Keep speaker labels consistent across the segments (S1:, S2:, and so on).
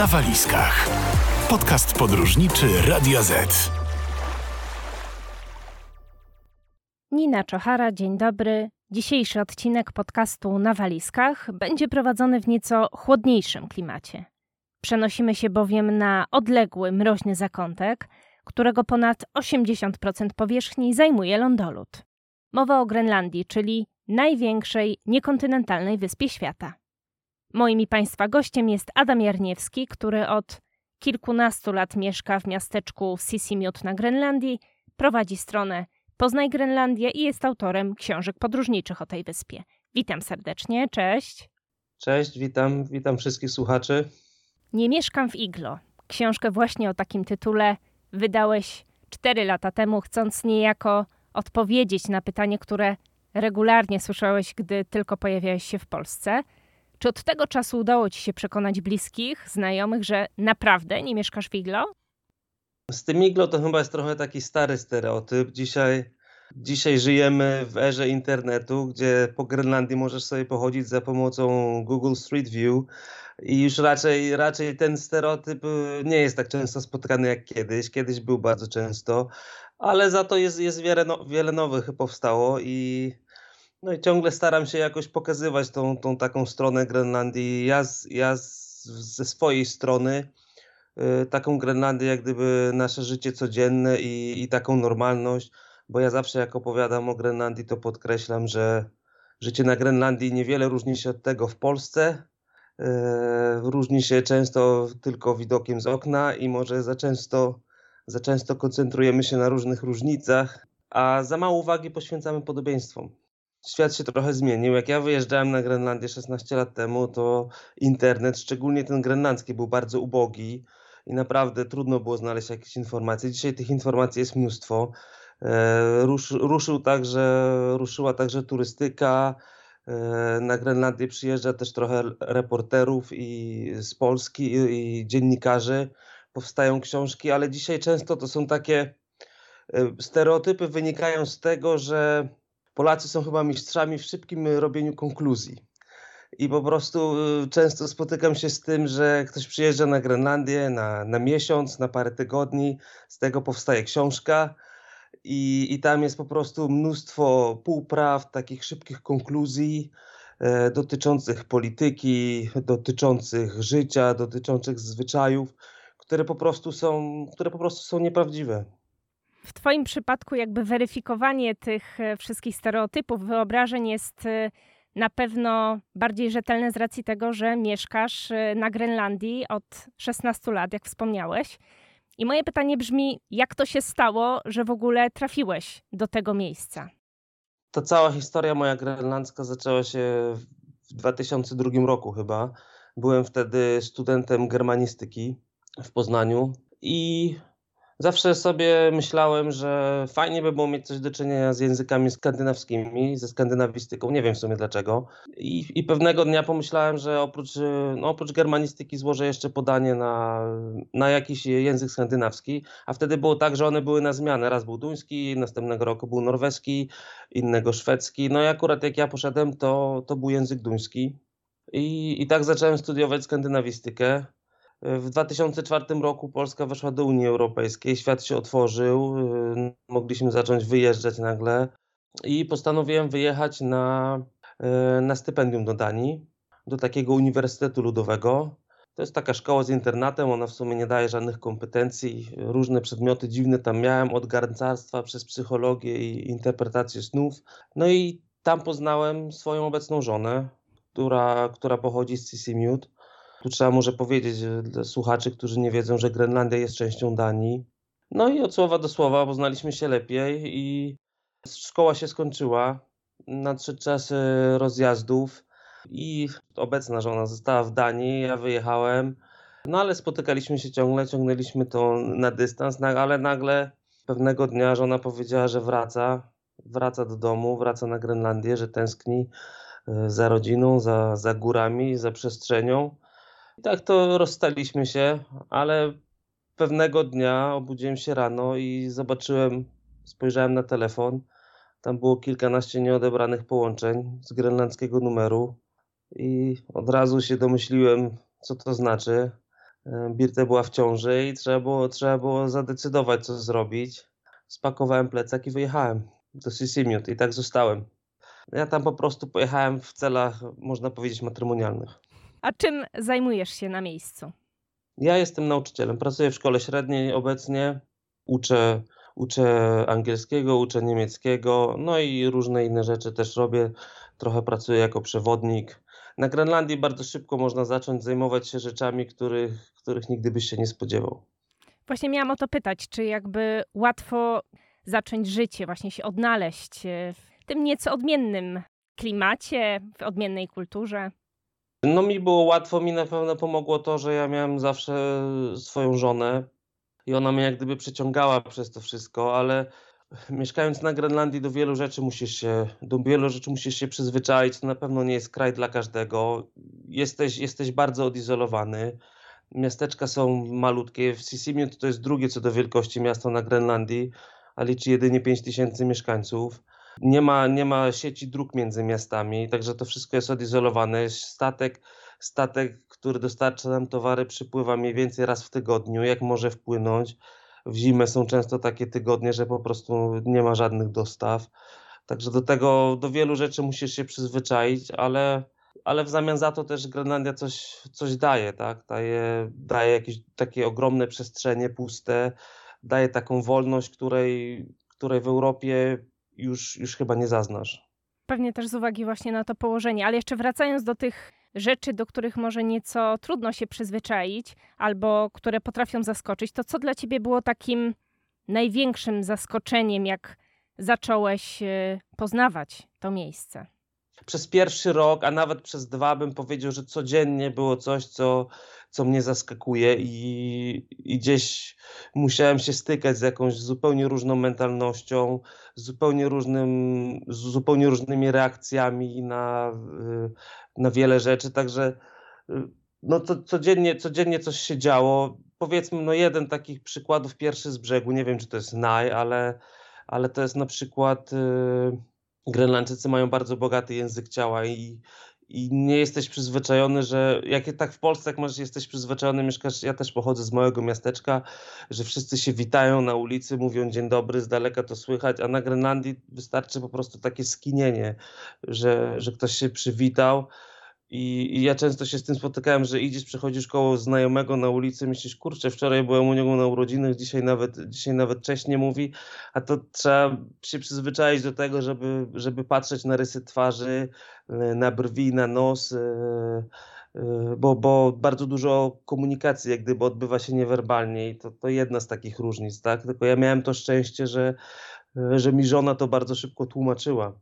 S1: na walizkach. Podcast podróżniczy Radio Z.
S2: Nina Czochara, dzień dobry. Dzisiejszy odcinek podcastu na walizkach będzie prowadzony w nieco chłodniejszym klimacie. Przenosimy się bowiem na odległy, mroźny zakątek, którego ponad 80% powierzchni zajmuje lądolud. Mowa o Grenlandii, czyli największej niekontynentalnej wyspie świata. Moim i Państwa gościem jest Adam Jarniewski, który od kilkunastu lat mieszka w miasteczku Sisimiut na Grenlandii, prowadzi stronę Poznaj Grenlandię i jest autorem książek podróżniczych o tej wyspie. Witam serdecznie, cześć.
S3: Cześć, witam, witam wszystkich słuchaczy.
S2: Nie mieszkam w Iglo. Książkę właśnie o takim tytule wydałeś cztery lata temu, chcąc niejako odpowiedzieć na pytanie, które regularnie słyszałeś, gdy tylko pojawiałeś się w Polsce. Czy od tego czasu udało ci się przekonać bliskich, znajomych, że naprawdę nie mieszkasz w Iglo?
S3: Z tym iglo to chyba jest trochę taki stary stereotyp. Dzisiaj, dzisiaj żyjemy w erze internetu, gdzie po Grenlandii możesz sobie pochodzić za pomocą Google Street View i już raczej, raczej ten stereotyp y, nie jest tak często spotykany jak kiedyś. Kiedyś był bardzo często, ale za to jest, jest wiele, no, wiele nowych powstało i no i ciągle staram się jakoś pokazywać tą, tą taką stronę Grenlandii. Ja, z, ja z, ze swojej strony Y, taką Grenlandię, jak gdyby nasze życie codzienne i, i taką normalność, bo ja zawsze jak opowiadam o Grenlandii, to podkreślam, że życie na Grenlandii niewiele różni się od tego w Polsce. Y, różni się często tylko widokiem z okna i może za często, za często koncentrujemy się na różnych różnicach, a za mało uwagi poświęcamy podobieństwom. Świat się trochę zmienił. Jak ja wyjeżdżałem na Grenlandię 16 lat temu, to internet, szczególnie ten grenlandzki, był bardzo ubogi i naprawdę trudno było znaleźć jakieś informacje. Dzisiaj tych informacji jest mnóstwo. E, rusz, ruszył także, ruszyła także turystyka. E, na Grenlandię przyjeżdża też trochę reporterów i z Polski i, i dziennikarzy. Powstają książki, ale dzisiaj często to są takie e, stereotypy wynikają z tego, że Polacy są chyba mistrzami w szybkim robieniu konkluzji i po prostu y, często spotykam się z tym, że ktoś przyjeżdża na Grenlandię na, na miesiąc, na parę tygodni, z tego powstaje książka i, i tam jest po prostu mnóstwo półpraw, takich szybkich konkluzji e, dotyczących polityki, dotyczących życia, dotyczących zwyczajów, które po prostu są, które po prostu są nieprawdziwe.
S2: W Twoim przypadku jakby weryfikowanie tych e, wszystkich stereotypów, wyobrażeń jest e, na pewno bardziej rzetelne z racji tego, że mieszkasz y, na Grenlandii od 16 lat, jak wspomniałeś. I moje pytanie brzmi, jak to się stało, że w ogóle trafiłeś do tego miejsca?
S3: Ta cała historia moja grenlandzka zaczęła się w 2002 roku chyba. Byłem wtedy studentem germanistyki w Poznaniu i Zawsze sobie myślałem, że fajnie by było mieć coś do czynienia z językami skandynawskimi, ze skandynawistyką. Nie wiem w sumie dlaczego. I, i pewnego dnia pomyślałem, że oprócz, no, oprócz germanistyki złożę jeszcze podanie na, na jakiś język skandynawski. A wtedy było tak, że one były na zmianę. Raz był duński, następnego roku był norweski, innego szwedzki. No i akurat jak ja poszedłem, to, to był język duński. I, I tak zacząłem studiować skandynawistykę. W 2004 roku Polska weszła do Unii Europejskiej, świat się otworzył, y, mogliśmy zacząć wyjeżdżać nagle i postanowiłem wyjechać na, y, na stypendium do Danii, do takiego Uniwersytetu Ludowego. To jest taka szkoła z internatem, ona w sumie nie daje żadnych kompetencji. Różne przedmioty dziwne tam miałem, od garncarstwa przez psychologię i interpretację snów. No i tam poznałem swoją obecną żonę, która, która pochodzi z Sisimiut. Tu trzeba może powiedzieć dla słuchaczy, którzy nie wiedzą, że Grenlandia jest częścią Danii. No i od słowa do słowa poznaliśmy się lepiej i szkoła się skończyła. Nadszedł czas rozjazdów i obecna żona została w Danii, ja wyjechałem. No ale spotykaliśmy się ciągle, ciągnęliśmy to na dystans, ale nagle pewnego dnia żona powiedziała, że wraca, wraca do domu, wraca na Grenlandię, że tęskni e, za rodziną, za, za górami, za przestrzenią. I tak to rozstaliśmy się, ale pewnego dnia obudziłem się rano i zobaczyłem, spojrzałem na telefon. Tam było kilkanaście nieodebranych połączeń z grenlandzkiego numeru i od razu się domyśliłem, co to znaczy. E, Birte była w ciąży i trzeba było, trzeba było zadecydować, co zrobić. Spakowałem plecak i wyjechałem do Sisimiut i tak zostałem. Ja tam po prostu pojechałem w celach, można powiedzieć, matrymonialnych.
S2: A czym zajmujesz się na miejscu?
S3: Ja jestem nauczycielem, pracuję w szkole średniej obecnie, uczę, uczę angielskiego, uczę niemieckiego, no i różne inne rzeczy też robię. Trochę pracuję jako przewodnik. Na Grenlandii bardzo szybko można zacząć zajmować się rzeczami, których, których nigdy byś się nie spodziewał.
S2: Właśnie miałam o to pytać, czy jakby łatwo zacząć życie, właśnie się odnaleźć w tym nieco odmiennym klimacie, w odmiennej kulturze?
S3: No mi było łatwo, mi na pewno pomogło to, że ja miałem zawsze swoją żonę i ona mnie jak gdyby przyciągała przez to wszystko, ale mieszkając na Grenlandii do wielu rzeczy musisz się, do wielu rzeczy musisz się przyzwyczaić. To na pewno nie jest kraj dla każdego. Jesteś, jesteś bardzo odizolowany. Miasteczka są malutkie. W Sisimiut to jest drugie co do wielkości miasto na Grenlandii, a liczy jedynie 5 tysięcy mieszkańców. Nie ma, nie ma sieci dróg między miastami, także to wszystko jest odizolowane. Statek, statek, który dostarcza nam towary, przypływa mniej więcej raz w tygodniu, jak może wpłynąć. W zimę są często takie tygodnie, że po prostu nie ma żadnych dostaw. Także do tego, do wielu rzeczy musisz się przyzwyczaić, ale, ale w zamian za to też Grenlandia coś, coś daje, tak? Daje, daje jakieś takie ogromne przestrzenie puste, daje taką wolność, której, której w Europie już, już chyba nie zaznasz.
S2: Pewnie też z uwagi właśnie na to położenie, ale jeszcze wracając do tych rzeczy, do których może nieco trudno się przyzwyczaić, albo które potrafią zaskoczyć, to co dla ciebie było takim największym zaskoczeniem, jak zacząłeś e, poznawać to miejsce?
S3: Przez pierwszy rok, a nawet przez dwa bym powiedział, że codziennie było coś, co, co mnie zaskakuje i, i gdzieś musiałem się stykać z jakąś zupełnie różną mentalnością, zupełnie, różnym, z zupełnie różnymi reakcjami na, na wiele rzeczy, także no to codziennie, codziennie coś się działo. Powiedzmy, no jeden takich przykładów, pierwszy z brzegu, nie wiem czy to jest naj, ale, ale to jest na przykład... Yy, Grenlandczycy mają bardzo bogaty język ciała i, i nie jesteś przyzwyczajony, że jak tak w Polsce, jak masz, jesteś przyzwyczajony, mieszkasz, ja też pochodzę z małego miasteczka, że wszyscy się witają na ulicy, mówią dzień dobry, z daleka to słychać, a na Grenlandii wystarczy po prostu takie skinienie, że, że ktoś się przywitał i, I, ja często się z tym spotykałem, że idziesz, przechodzisz koło znajomego na ulicy, myślisz, kurczę, wczoraj byłem u niego na urodzinach, dzisiaj nawet, dzisiaj nawet cześć nie mówi, a to trzeba się przyzwyczaić do tego, żeby, żeby patrzeć na rysy twarzy, e, na brwi, na nos, e, e, bo, bo bardzo dużo komunikacji jak gdyby odbywa się niewerbalnie i to, to jedna z takich różnic, tak? Tylko ja miałem to szczęście, że, że mi żona to bardzo szybko tłumaczyła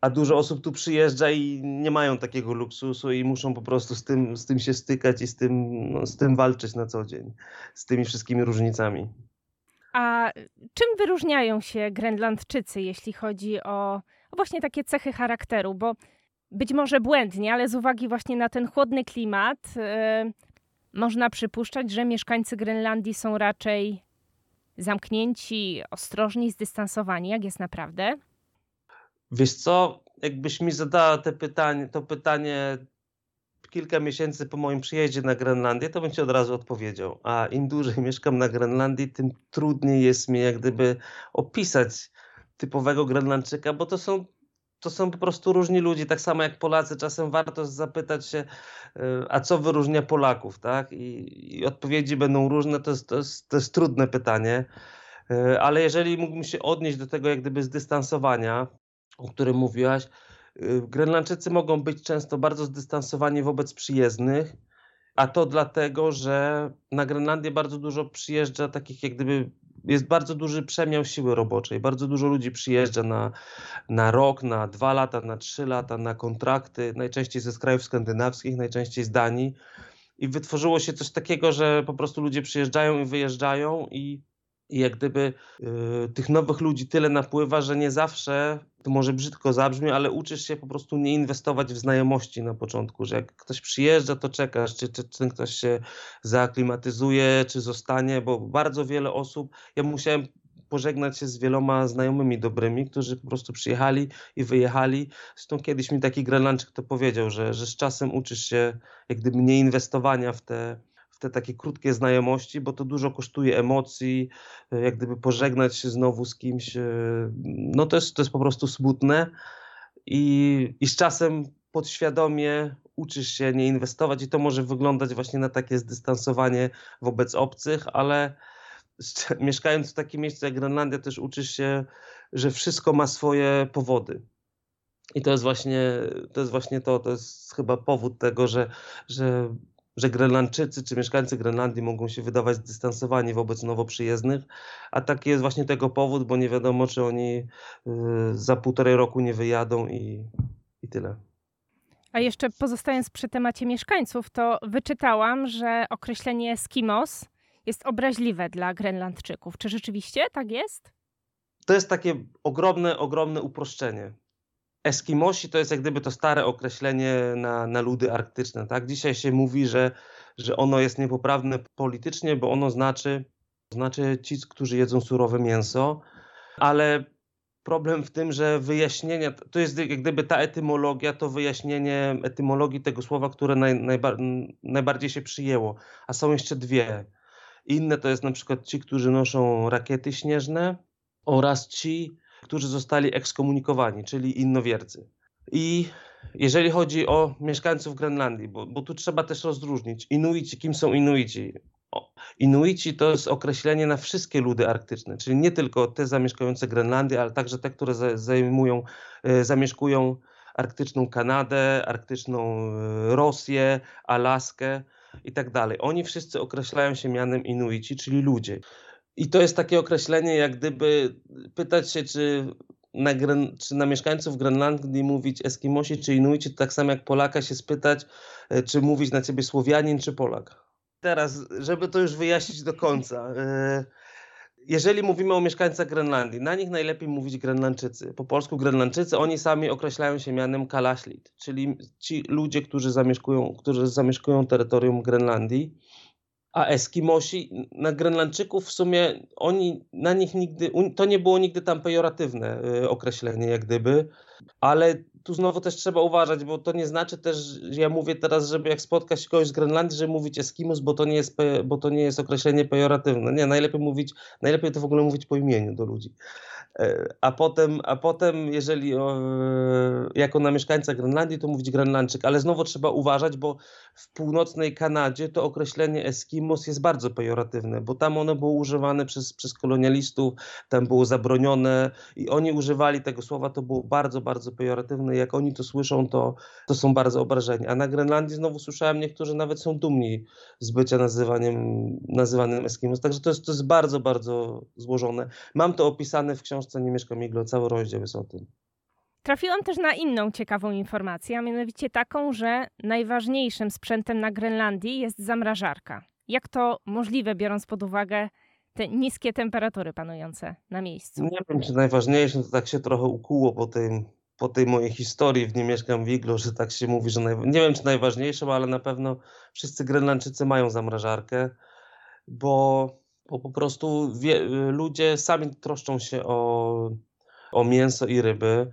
S3: a dużo osób tu przyjeżdża i nie mają takiego luksusu i muszą po prostu z tym, z tym się stykać i z tym, no, z tym walczyć na co dzień, z tymi wszystkimi różnicami.
S2: A czym wyróżniają się Grenlandczycy, jeśli chodzi o, właśnie takie cechy charakteru? Bo być może błędnie, ale z uwagi właśnie na ten chłodny klimat, yy, można przypuszczać, że mieszkańcy Grenlandii są raczej zamknięci, ostrożni, zdystansowani, jak jest naprawdę.
S3: Wiesz co, jakbyś mi zadała te pytanie, to pytanie kilka miesięcy po moim przyjeździe na Grenlandię, to bym ci od razu odpowiedział. A im dłużej mieszkam na Grenlandii, tym trudniej jest mi jak gdyby opisać typowego Grenlandczyka, bo to są, to są po prostu różni ludzie, tak samo jak Polacy. Czasem warto zapytać się, y, a co wyróżnia Polaków, tak? I, i odpowiedzi będą różne, to jest, to, jest, to jest trudne pytanie. Y, ale jeżeli mógłbym się odnieść do tego jak gdyby zdystansowania, o którym mówiłaś, y, Grenlandczycy mogą być często bardzo zdystansowani wobec przyjezdnych, a to dlatego, że na Grenlandię bardzo dużo przyjeżdża takich jak gdyby jest bardzo duży przemiał siły roboczej. Bardzo dużo ludzi przyjeżdża na, na rok, na dwa lata, na trzy lata, na kontrakty, najczęściej ze krajów skandynawskich, najczęściej z Danii. I wytworzyło się coś takiego, że po prostu ludzie przyjeżdżają i wyjeżdżają i i jak gdyby y, tych nowych ludzi tyle napływa, że nie zawsze, to może brzydko zabrzmi, ale uczysz się po prostu nie inwestować w znajomości na początku, że jak ktoś przyjeżdża, to czekasz, czy, czy, czy ten ktoś się zaaklimatyzuje, czy zostanie, bo bardzo wiele osób, ja musiałem pożegnać się z wieloma znajomymi dobrymi, którzy po prostu przyjechali i wyjechali. Zresztą kiedyś mi taki Grenlandczyk to powiedział, że, że z czasem uczysz się jak gdyby nie inwestowania w te w te takie krótkie znajomości, bo to dużo kosztuje emocji, jak gdyby pożegnać się znowu z kimś, no to jest, to jest po prostu smutne i, i z czasem podświadomie uczysz się nie inwestować i to może wyglądać właśnie na takie zdystansowanie wobec obcych, ale mieszkając w takim miejscu jak Grenlandia też uczysz się, że wszystko ma swoje powody. I to jest właśnie to, jest właśnie to, to jest chyba powód tego, że, że, że Grenlandczycy czy mieszkańcy Grenlandii mogą się wydawać zdystansowani wobec nowo przyjezdnych, a taki jest właśnie tego powód, bo nie wiadomo, czy oni y, za półtorej roku nie wyjadą i, i tyle.
S2: A jeszcze pozostając przy temacie mieszkańców, to wyczytałam, że określenie Eskimos jest obraźliwe dla Grenlandczyków. Czy rzeczywiście tak jest?
S3: To jest takie ogromne, ogromne uproszczenie. Eskimosi to jest jak gdyby to stare określenie na, na ludy arktyczne. Tak? Dzisiaj się mówi, że, że ono jest niepoprawne politycznie, bo ono znaczy, znaczy ci, którzy jedzą surowe mięso, ale problem w tym, że wyjaśnienie, to jest jak gdyby ta etymologia, to wyjaśnienie etymologii tego słowa, które naj, najba, najbardziej się przyjęło, a są jeszcze dwie. Inne to jest na przykład ci, którzy noszą rakiety śnieżne oraz ci, którzy zostali ekskomunikowani, czyli innowiercy. I jeżeli chodzi o mieszkańców Grenlandii, bo, bo tu trzeba też rozróżnić Inuici, kim są Inuici. Inuici to jest określenie na wszystkie ludy arktyczne, czyli nie tylko te zamieszkujące Grenlandię, ale także te, które zajmują, e, zamieszkują arktyczną Kanadę, arktyczną e, Rosję, Alaskę i tak dalej. Oni wszyscy określają się mianem Inuici, czyli ludzie. I to jest takie określenie, jak gdyby pytać się, czy na, czy na mieszkańców Grenlandii mówić Eskimosi czy Inuici, tak samo jak Polaka się spytać, e, czy mówić na ciebie Słowianin czy Polak. Teraz, żeby to już wyjaśnić do końca. E, jeżeli mówimy o mieszkańcach Grenlandii, na nich najlepiej mówić Grenlandczycy. Po polsku Grenlandczycy, oni sami określają się mianem Kalaślit, czyli ci ludzie, którzy zamieszkują, którzy zamieszkują terytorium Grenlandii. A Eskimosi, na Grenlandczyków w sumie oni, na nich nigdy, to nie było nigdy tam pejoratywne y, określenie, jak gdyby, ale tu znowu też trzeba uważać, bo to nie znaczy też, że ja mówię teraz, żeby jak spotkać kogoś z Grenlandii, żeby mówić Eskimos, bo to nie jest, bo to nie jest określenie pejoratywne. Nie, najlepiej mówić, najlepiej to w ogóle mówić po imieniu do ludzi. E, a potem, a potem jeżeli o, jako na mieszkańca Grenlandii, to mówić Grenlandczyk, ale znowu trzeba uważać, bo w północnej Kanadzie to określenie Eskimos jest bardzo pejoratywne, bo tam ono było używane przez, przez kolonialistów, tam było zabronione i oni używali tego słowa, to było bardzo, bardzo pejoratywne. Jak oni to słyszą, to, to są bardzo obrażeni. A na Grenlandii znowu słyszałem, niektórzy nawet są dumni z bycia nazywaniem, nazywanym Eskimos. Także to jest, to jest bardzo, bardzo złożone. Mam to opisane w książce książce Nie mieszkam iglo, cały rozdział jest o tym.
S2: Trafiłam też na inną ciekawą informację, a mianowicie taką, że najważniejszym sprzętem na Grenlandii jest zamrażarka. Jak to możliwe, biorąc pod uwagę te niskie temperatury panujące na miejscu?
S3: Nie wiem, czy najważniejszym, to tak się trochę ukuło po tej, po tej mojej historii w Nie mieszkam w iglo, że tak się mówi, że naj... nie wiem, czy najważniejszym, ale na pewno wszyscy Grenlandczycy mają zamrażarkę, bo bo po prostu wie, ludzie sami troszczą się o, o mięso i ryby.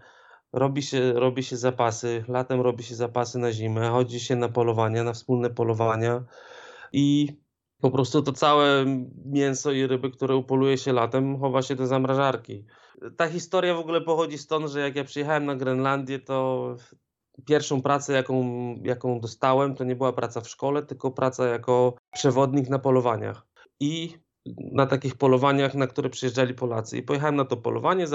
S3: Robi się, robi się zapasy, latem robi się zapasy na zimę, chodzi się na polowania, na wspólne polowania i po prostu to całe mięso i ryby, które upoluje się latem, chowa się do zamrażarki. Ta historia w ogóle pochodzi stąd, że jak ja przyjechałem na Grenlandię, to pierwszą pracę, jaką, jaką dostałem, to nie była praca w szkole, tylko praca jako przewodnik na polowaniach. I na takich polowaniach, na które przyjeżdżali Polacy. I pojechałem na to polowanie,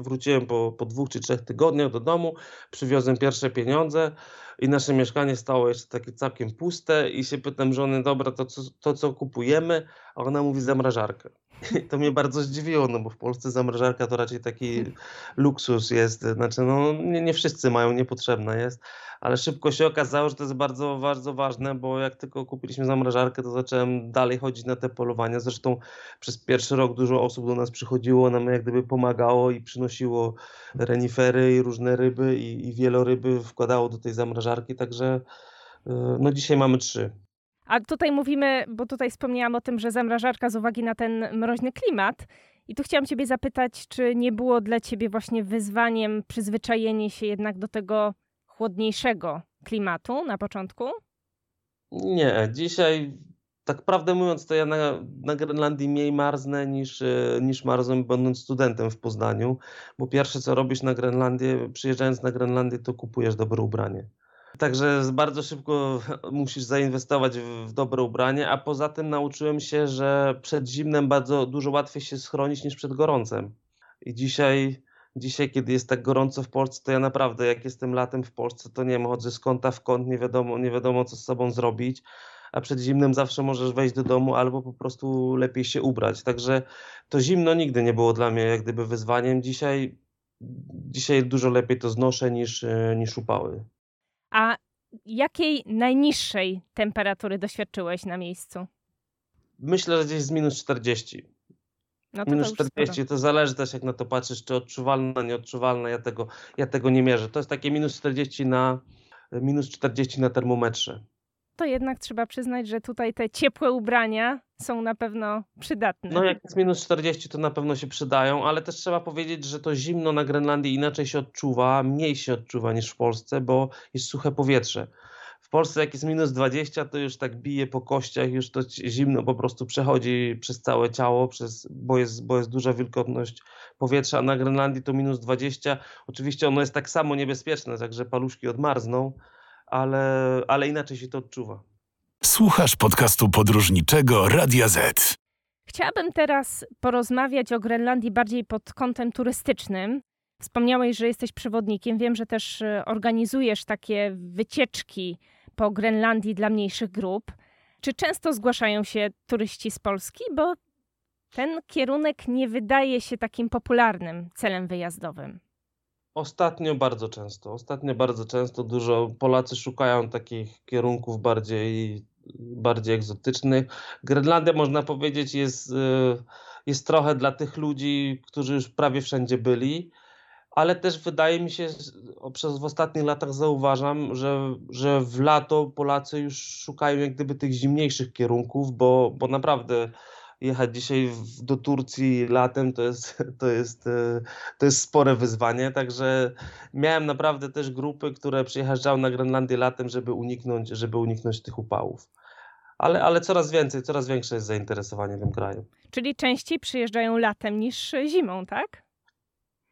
S3: wróciłem po, po dwóch czy trzech tygodniach do domu, przywiozłem pierwsze pieniądze i nasze mieszkanie stało jeszcze takie całkiem puste i się pytam żony, dobra, to co, to co kupujemy? A ona mówi zamrażarkę. I to mnie bardzo zdziwiło, no bo w Polsce zamrażarka to raczej taki luksus jest, znaczy no nie, nie wszyscy mają, niepotrzebna jest ale szybko się okazało, że to jest bardzo, bardzo ważne, bo jak tylko kupiliśmy zamrażarkę, to zacząłem dalej chodzić na te polowania. Zresztą przez pierwszy rok dużo osób do nas przychodziło, nam jak gdyby pomagało i przynosiło renifery i różne ryby i, i wieloryby wkładało do tej zamrażarki, także y, no dzisiaj mamy trzy.
S2: A tutaj mówimy, bo tutaj wspomniałam o tym, że zamrażarka z uwagi na ten mroźny klimat. I tu chciałam Ciebie zapytać, czy nie było dla Ciebie właśnie wyzwaniem przyzwyczajenie się jednak do tego chłodniejszego klimatu na początku?
S3: Nie, dzisiaj tak prawdę mówiąc, to ja na, na Grenlandii mniej marznę niż, e, niż marzłem będąc studentem w Poznaniu, bo pierwsze co robisz na Grenlandię, przyjeżdżając na Grenlandię, to kupujesz dobre ubranie. Także bardzo szybko musisz zainwestować w, dobre ubranie, a poza tym nauczyłem się, że przed zimnem bardzo dużo łatwiej się schronić niż przed gorącem. I dzisiaj, dzisiaj, kiedy jest tak gorąco w Polsce, to ja naprawdę, jak jestem latem w Polsce, to nie wiem, chodzę z kąta w kąt, nie wiadomo, nie wiadomo co z sobą zrobić a przed zimnem zawsze możesz wejść do domu albo po prostu lepiej się ubrać. Także to zimno nigdy nie było dla mnie jak gdyby wyzwaniem. Dzisiaj, dzisiaj dużo lepiej to znoszę niż, e, niż upały.
S2: A jakiej najniższej temperatury doświadczyłeś na miejscu?
S3: Myślę, że gdzieś z minus 40. No to minus to 40 sporo. to zależy też jak na to patrzysz, czy odczuwalna, nieodczuwalna. Ja tego, ja tego nie mierzę. To jest takie minus 40 na minus 40 na termometrze
S2: to jednak trzeba przyznać, że tutaj te ciepłe ubrania są na pewno przydatne.
S3: No jak jest minus 40 to na pewno się przydają, ale też trzeba powiedzieć, że to zimno na Grenlandii inaczej się odczuwa, mniej się odczuwa niż w Polsce, bo jest suche powietrze. W Polsce jak jest minus 20 to już tak bije po kościach, już to zimno po prostu przechodzi przez całe ciało, przez, bo, jest, bo jest duża wilgotność powietrza, a na Grenlandii to minus 20. Oczywiście ono jest tak samo niebezpieczne, także paluszki odmarzną, ale, ale inaczej się to odczuwa.
S1: Słuchasz podcastu podróżniczego Radia Z.
S2: Chciałabym teraz porozmawiać o Grenlandii bardziej pod kątem turystycznym. Wspomniałeś, że jesteś przewodnikiem. Wiem, że też e, organizujesz takie wycieczki po Grenlandii dla mniejszych grup. Czy często zgłaszają się turyści z Polski? Bo ten kierunek nie wydaje się takim popularnym celem wyjazdowym.
S3: Ostatnio bardzo często. Ostatnio bardzo często dużo Polacy szukają takich kierunków bardziej, bardziej egzotycznych. Grenlandia można powiedzieć jest, y, jest trochę dla tych ludzi, którzy już prawie wszędzie byli, ale też wydaje mi się, przez w ostatnich latach zauważam, że, że w lato Polacy już szukają jak gdyby tych zimniejszych kierunków, bo, bo naprawdę jechać dzisiaj do Turcji latem to jest, to jest, e, to jest spore wyzwanie, także miałem naprawdę też grupy, które przyjeżdżały na Grenlandię latem, żeby uniknąć, żeby uniknąć tych upałów. Ale, ale coraz więcej, coraz większe jest zainteresowanie tym krajem.
S2: Czyli częściej przyjeżdżają latem niż zimą, tak?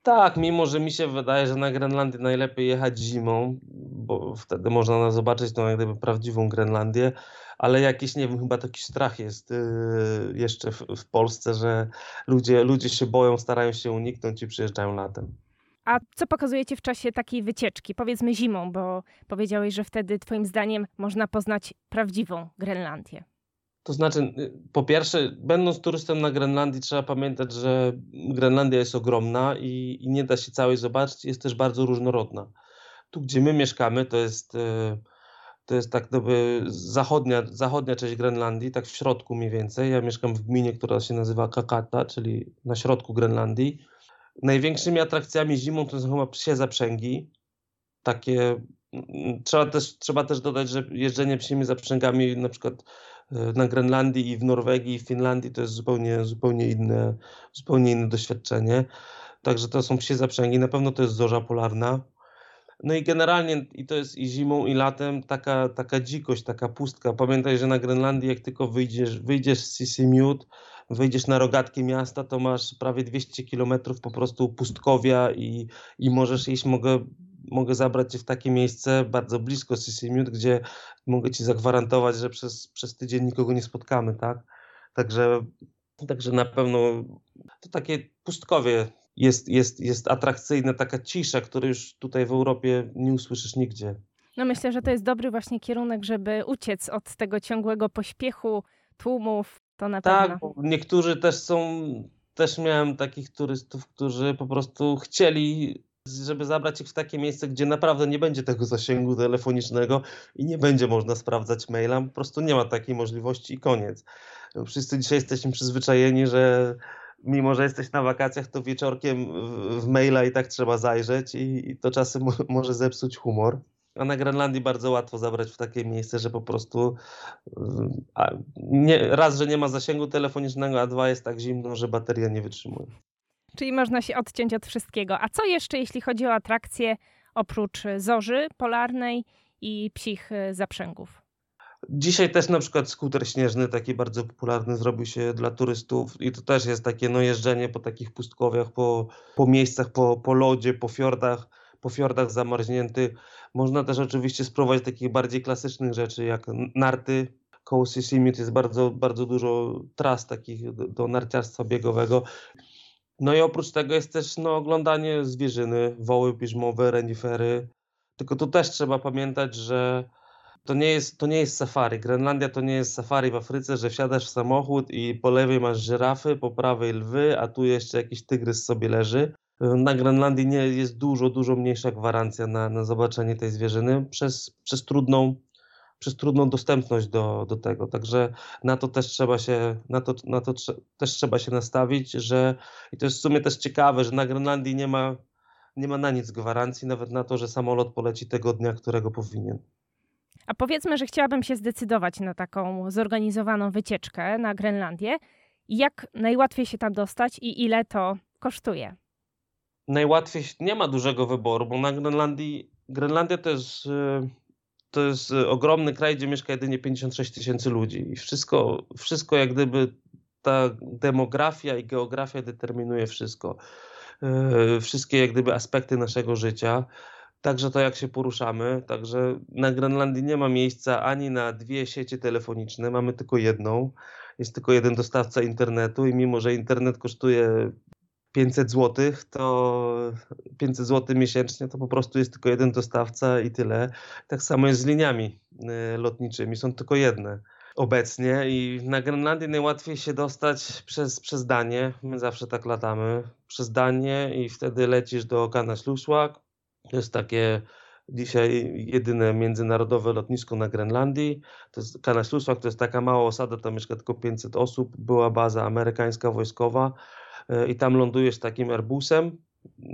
S3: Tak, mimo że mi się wydaje, że na Grenlandię najlepiej jechać zimą, bo wtedy można zobaczyć tą jak gdyby prawdziwą Grenlandię, ale jakiś, nie wiem, chyba taki strach jest yy, jeszcze w, w, Polsce, że ludzie, ludzie się boją, starają się uniknąć i przyjeżdżają latem.
S2: A co pokazujecie w czasie takiej wycieczki? Powiedzmy zimą, bo powiedziałeś, że wtedy twoim zdaniem można poznać prawdziwą Grenlandię.
S3: To znaczy, y, po pierwsze, będąc turystą na Grenlandii, trzeba pamiętać, że Grenlandia jest ogromna i, i nie da się całej zobaczyć, jest też bardzo różnorodna. Tu, gdzie my mieszkamy, to jest, y, to jest tak jakby zachodnia, zachodnia część Grenlandii, tak w środku mniej więcej. Ja mieszkam w gminie, która się nazywa Kakata, czyli na środku Grenlandii. Największymi atrakcjami zimą to są chyba psie zaprzęgi. Takie, mm, trzeba też, trzeba też dodać, że jeżdżenie psimi zaprzęgami na przykład na Grenlandii i w Norwegii i w Finlandii to jest zupełnie, zupełnie, inne, zupełnie inne doświadczenie. Także to są psie zaprzęgi, na pewno to jest zorza polarna. No i generalnie i to jest i zimą i latem taka, taka dzikość, taka pustka. Pamiętaj, że na Grenlandii jak tylko wyjdziesz, wyjdziesz z Sisimiut, wyjdziesz na rogatki miasta, to masz prawie 200 kilometrów po prostu pustkowia i, i możesz iść, mogę mogę zabrać cię w takie miejsce bardzo blisko Sisimiut, gdzie mogę ci zagwarantować, że przez, przez tydzień nikogo nie spotkamy, tak? Także, także na pewno to takie pustkowie jest, jest, jest atrakcyjne, taka cisza, której już tutaj w Europie nie usłyszysz nigdzie.
S2: No myślę, że to jest dobry właśnie kierunek, żeby uciec od tego ciągłego pośpiechu, tłumów, to na
S3: tak,
S2: pewno.
S3: Tak, niektórzy też są, też miałem takich turystów, którzy po prostu chcieli żeby zabrać ich w takie miejsce, gdzie naprawdę nie będzie tego zasięgu telefonicznego i nie będzie można sprawdzać maila. Po prostu nie ma takiej możliwości i koniec. Wszyscy dzisiaj jesteśmy przyzwyczajeni, że mimo, że jesteś na wakacjach, to wieczorkiem w, w maila i tak trzeba zajrzeć i, i to czasem może zepsuć humor. A na Grenlandii bardzo łatwo zabrać w takie miejsce, że po prostu nie, raz, że nie ma zasięgu telefonicznego, a dwa jest tak zimno, że bateria nie wytrzymuje.
S2: Czyli można się odciąć od wszystkiego. A co jeszcze, jeśli chodzi o atrakcje oprócz zorzy polarnej i psich e, zaprzęgów?
S3: Dzisiaj też na przykład skuter śnieżny, taki bardzo popularny, zrobił się dla turystów i to też jest takie no, jeżdżenie po takich pustkowiach, po, po miejscach, po, po lodzie, po fiordach, po fiordach zamarzniętych. Można też oczywiście spróbować takich bardziej klasycznych rzeczy, jak narty. Koło Sissimit jest bardzo, bardzo dużo tras takich do, do narciarstwa biegowego. No i oprócz tego jest też no, oglądanie zwierzyny, woły piżmowe, renifery. Tylko tu też trzeba pamiętać, że to nie, jest, to nie jest safari. Grenlandia to nie jest safari w Afryce, że wsiadasz w samochód i po lewej masz żyrafy, po prawej lwy, a tu jeszcze jakiś tygrys sobie leży. Na Grenlandii nie jest dużo, dużo mniejsza gwarancja na, na zobaczenie tej zwierzyny przez, przez, trudną, przez trudną dostępność do, do tego. Także na to też trzeba się, na to, na to też trzeba się nastawić, że i to jest w sumie też ciekawe, że na Grenlandii nie ma, nie ma na nic gwarancji, nawet na to, że samolot poleci tego dnia, którego powinien.
S2: A powiedzmy, że chciałabym się zdecydować na taką zorganizowaną wycieczkę na Grenlandię. Jak najłatwiej się tam dostać i ile to kosztuje?
S3: Najłatwiej, nie ma dużego wyboru, bo na Grenlandii, Grenlandia to jest, y, to jest y, ogromny kraj, gdzie mieszka jedynie 56 tysięcy ludzi i wszystko, wszystko jak gdyby ta demografia i geografia determinuje wszystko. Y, wszystkie jak gdyby aspekty naszego życia. Także to, jak się poruszamy. Także na Grenlandii nie ma miejsca ani na dwie sieci telefoniczne, mamy tylko jedną. Jest tylko jeden dostawca internetu i mimo, że internet kosztuje 500 zł, to 500 zł miesięcznie to po prostu jest tylko jeden dostawca i tyle. Tak samo jest z liniami y, lotniczymi, są tylko jedne obecnie i na Grenlandii najłatwiej się dostać przez, przez Danię. My zawsze tak latamy. Przez Danię i wtedy lecisz do Kanaslusłak, to jest takie dzisiaj jedyne międzynarodowe lotnisko na Grenlandii. To jest Kanasluswak, to jest taka mała osada, tam mieszka tylko 500 osób. Była baza amerykańska wojskowa e, i tam lądujesz takim Airbusem,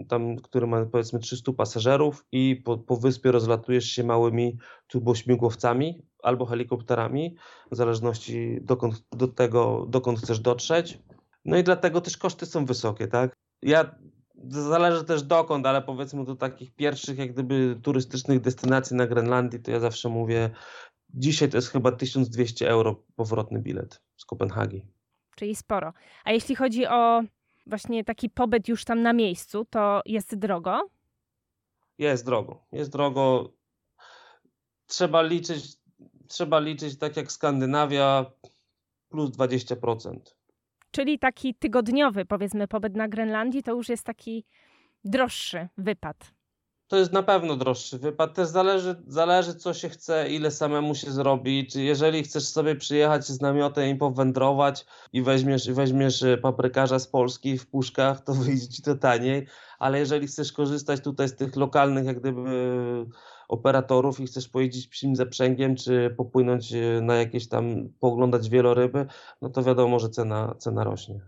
S3: tam, który ma powiedzmy 300 pasażerów i po, po wyspie rozlatujesz się małymi turbośmigłowcami albo helikopterami, w zależności dokąd, do tego, dokąd chcesz dotrzeć. No i dlatego też koszty są wysokie, tak? Ja Zależy też dokąd, ale powiedzmy do takich pierwszych, jak gdyby turystycznych destynacji na Grenlandii, to ja zawsze mówię, dzisiaj to jest chyba 1200 euro powrotny bilet z Kopenhagi.
S2: Czyli sporo. A jeśli chodzi o właśnie taki pobyt już tam na miejscu, to jest drogo?
S3: Jest drogo. Jest drogo. Trzeba liczyć, trzeba liczyć tak jak Skandynawia, plus 20%.
S2: Czyli taki tygodniowy, powiedzmy, pobyt na Grenlandii to już jest taki droższy wypad.
S3: To jest na pewno droższy wypad. Też zależy, zależy, co się chce, ile samemu się zrobi. Czy jeżeli chcesz sobie przyjechać z namiotem i powędrować i weźmiesz, weźmiesz e, paprykarza z Polski w puszkach, to wyjdzie ci to taniej. Ale jeżeli chcesz korzystać tutaj z tych lokalnych, jak gdyby operatorów i chcesz pojeździć psim zaprzęgiem, czy popłynąć e, na jakieś tam, pooglądać wieloryby, no to wiadomo, że cena, cena rośnie.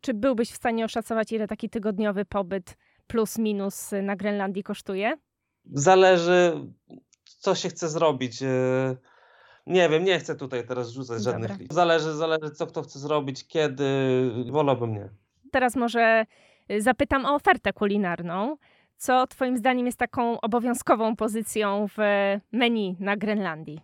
S2: Czy byłbyś w stanie oszacować, ile taki tygodniowy pobyt plus minus na Grenlandii kosztuje?
S3: Zależy, co się chce zrobić. E, nie wiem, nie chcę tutaj teraz rzucać żadnych. Dobra. Zależy, zależy, co kto chce zrobić, kiedy. Wolałbym nie.
S2: Teraz może zapytam o ofertę kulinarną. Co Twoim zdaniem jest taką obowiązkową pozycją w menu na Grenlandii?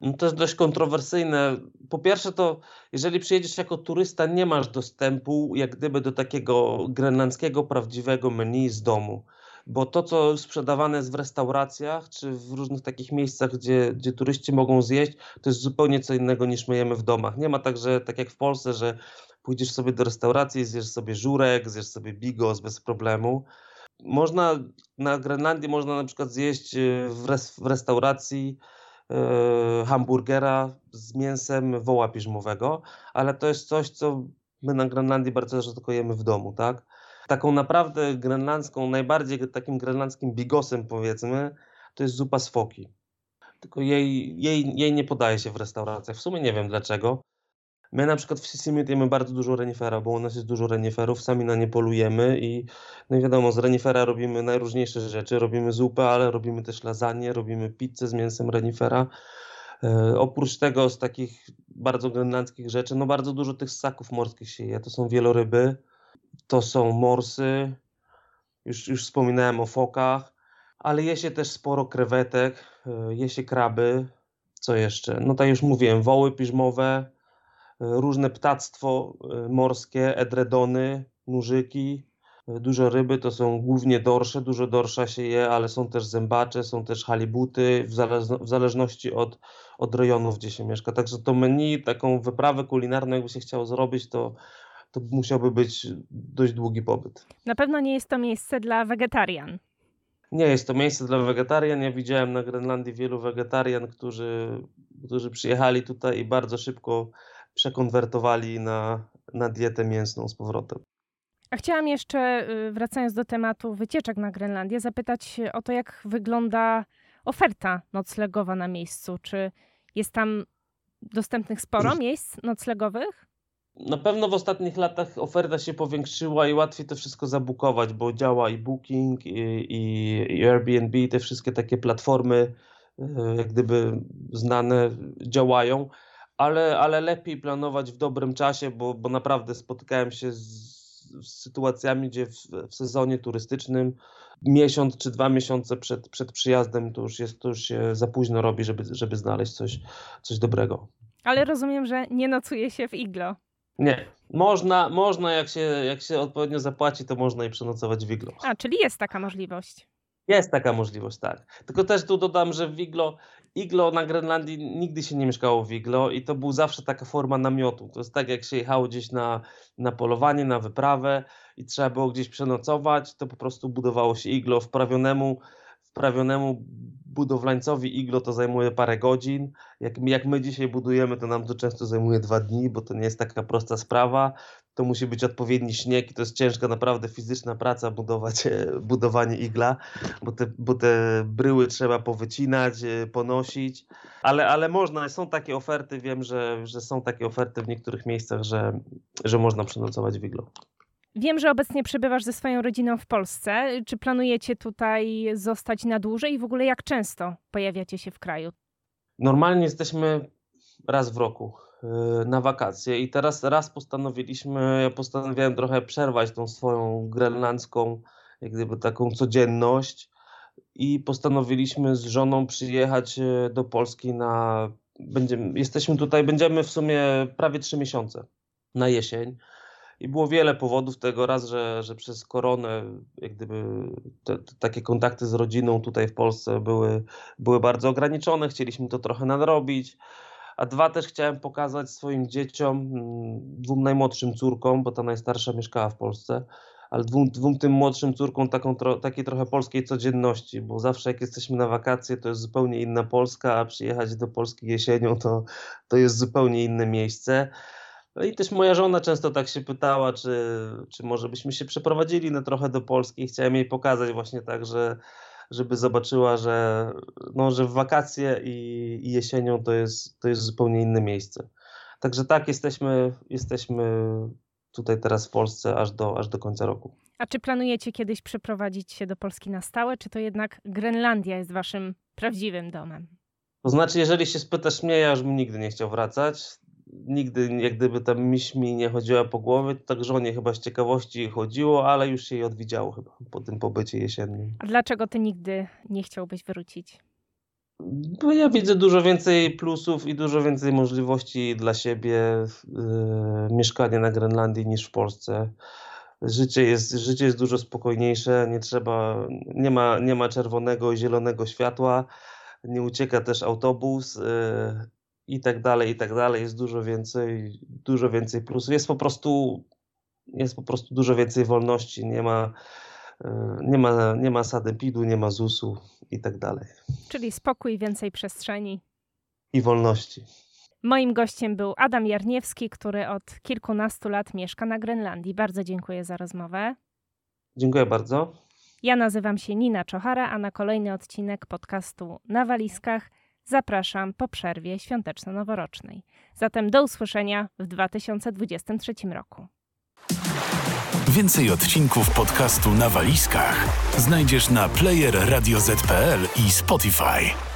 S3: No to jest dość kontrowersyjne. Po pierwsze, to jeżeli przyjedziesz jako turysta, nie masz dostępu jak gdyby do takiego grenlandzkiego, prawdziwego menu z domu. Bo to, co sprzedawane jest w restauracjach czy w różnych takich miejscach, gdzie, gdzie turyści mogą zjeść, to jest zupełnie co innego niż my jemy w domach. Nie ma tak, że tak jak w Polsce, że pójdziesz sobie do restauracji, zjesz sobie żurek, zjesz sobie bigos bez problemu można na Grenlandii można na przykład zjeść e, w, res, w restauracji e, hamburgera z mięsem woła piżmowego, ale to jest coś, co my na Grenlandii bardzo rzadko jemy w domu, tak? Taką naprawdę grenlandzką, najbardziej takim grenlandzkim bigosem powiedzmy, to jest zupa z foki. Tylko jej, jej, jej nie podaje się w restauracjach. W sumie nie wiem dlaczego. My na przykład w Sissimit jemy bardzo dużo renifera, bo u nas jest dużo reniferów, sami na nie polujemy i no i wiadomo, z renifera robimy najróżniejsze rzeczy. Robimy zupę, ale robimy też lasagne, robimy pizzę z mięsem renifera. E, oprócz tego z takich bardzo grenlandzkich rzeczy, no bardzo dużo tych ssaków morskich się je. To są wieloryby, to są morsy, już, już wspominałem o fokach, ale je się też sporo krewetek, e, je się kraby, Co jeszcze? No tak już mówiłem, woły piżmowe, różne ptactwo morskie, edredony, nurzyki, Dużo ryby to są głównie dorsze, dużo dorsza się je, ale są też zębacze, są też halibuty, w, w zależności od, od rejonów, gdzie się mieszka. Także to menu, taką wyprawę kulinarną, jakby się chciało zrobić, to, to musiałby być dość długi pobyt.
S2: Na pewno nie jest to miejsce dla wegetarian.
S3: Nie jest to miejsce dla wegetarian. Ja widziałem na Grenlandii wielu wegetarian, którzy, którzy przyjechali tutaj i bardzo szybko przekonwertowali na, na dietę mięsną z powrotem.
S2: A chciałam jeszcze, y, wracając do tematu wycieczek na Grenlandię, zapytać o to, jak wygląda oferta noclegowa na miejscu. Czy jest tam dostępnych sporo miejsc noclegowych?
S3: Na pewno w ostatnich latach oferta się powiększyła i łatwiej to wszystko zabukować, bo działa i Booking, i, i, Airbnb, te wszystkie takie platformy, y, jak gdyby znane, działają, ale, ale lepiej planować w dobrym czasie, bo, bo naprawdę spotykałem się z z sytuacjami, gdzie w, w, sezonie turystycznym miesiąc czy dwa miesiące przed, przed przyjazdem to już, jest, to już się za późno robi, żeby, żeby znaleźć coś, coś dobrego.
S2: Ale rozumiem, że nie nocuje się w iglo.
S3: Nie. Można, można jak, się, jak się odpowiednio zapłaci, to można i przenocować w iglo.
S2: A, czyli jest taka możliwość.
S3: Jest taka możliwość, tak. Tylko też tu dodam, że w iglo iglo na Grenlandii nigdy się nie mieszkało w iglo i to był zawsze taka forma namiotu. To jest tak, jak się jechało gdzieś na, na polowanie, na wyprawę i trzeba było gdzieś przenocować, to po prostu budowało się iglo wprawionemu, wprawionemu budowlańcowi iglo to zajmuje parę godzin. Jak, jak my dzisiaj budujemy, to nam to często zajmuje dwa dni, bo to nie jest taka prosta sprawa. To musi być odpowiedni śnieg i to jest ciężka naprawdę fizyczna praca budować, e, budowanie igla, bo te, bo te bryły trzeba powycinać, e, ponosić, ale, ale można, są takie oferty, wiem, że, że są takie oferty w niektórych miejscach, że, że można przenocować w iglo.
S2: Wiem, że obecnie przebywasz ze swoją rodziną w Polsce. Czy planujecie tutaj zostać na dłużej i w ogóle jak często pojawiacie się w kraju?
S3: Normalnie jesteśmy raz w roku y, na wakacje i teraz raz postanowiliśmy, ja postanowiłem trochę przerwać tą swoją grenlandzką, jak gdyby taką codzienność i postanowiliśmy z żoną przyjechać y, do Polski na, będziemy, jesteśmy tutaj, będziemy w sumie prawie trzy miesiące na jesień. I było wiele powodów tego, raz, że, że przez koronę jak gdyby te, te, takie kontakty z rodziną tutaj w Polsce były, były bardzo ograniczone, chcieliśmy to trochę nadrobić. A dwa też chciałem pokazać swoim dzieciom, mm, dwóm najmłodszym córkom, bo ta najstarsza mieszkała w Polsce, ale dwóm, dwóm tym młodszym córkom taką, tro, takiej trochę polskiej codzienności, bo zawsze jak jesteśmy na wakacje, to jest zupełnie inna Polska, a przyjechać do Polski jesienią to, to jest zupełnie inne miejsce. No i też moja żona często tak się pytała, czy, czy może byśmy się przeprowadzili na trochę do Polski. Chciałem jej pokazać właśnie tak, że żeby zobaczyła, że, no, że w wakacje i, i jesienią to jest, to jest zupełnie inne miejsce. Także tak, jesteśmy, jesteśmy tutaj teraz w Polsce aż do, aż do końca roku.
S2: A czy planujecie kiedyś przeprowadzić się do Polski na stałe, czy to jednak Grenlandia jest waszym prawdziwym domem?
S3: To znaczy, jeżeli się spytasz mnie, ja już bym nigdy nie chciał wracać nigdy jak gdyby tam myśl mi nie chodziła po głowie, to tak żonie chyba z ciekawości chodziło, ale już się jej odwidziało chyba po tym pobycie jesiennym.
S2: A dlaczego ty nigdy nie chciałbyś wrócić?
S3: Bo ja widzę dużo więcej plusów i dużo więcej możliwości dla siebie yy, mieszkania na Grenlandii niż w Polsce. Życie jest, życie jest dużo spokojniejsze, nie trzeba, nie ma, nie ma czerwonego i zielonego światła, nie ucieka też autobus. Yy, i tak dalej, i tak dalej. Jest dużo więcej, dużo więcej plusów. Jest po prostu, jest po prostu dużo więcej wolności. Nie ma, e, nie ma, nie ma sadepidu, nie ma ZUS-u i tak dalej.
S2: Czyli spokój, więcej przestrzeni.
S3: I wolności.
S2: Moim gościem był Adam Jarniewski, który od kilkunastu lat mieszka na Grenlandii. Bardzo dziękuję za rozmowę.
S3: Dziękuję bardzo.
S2: Ja nazywam się Nina Czochara, a na kolejny odcinek podcastu Na Walizkach – zapraszam po przerwie świąteczno-noworocznej. Zatem do usłyszenia w 2023 roku.
S1: Więcej odcinków podcastu na walizkach znajdziesz na player i Spotify.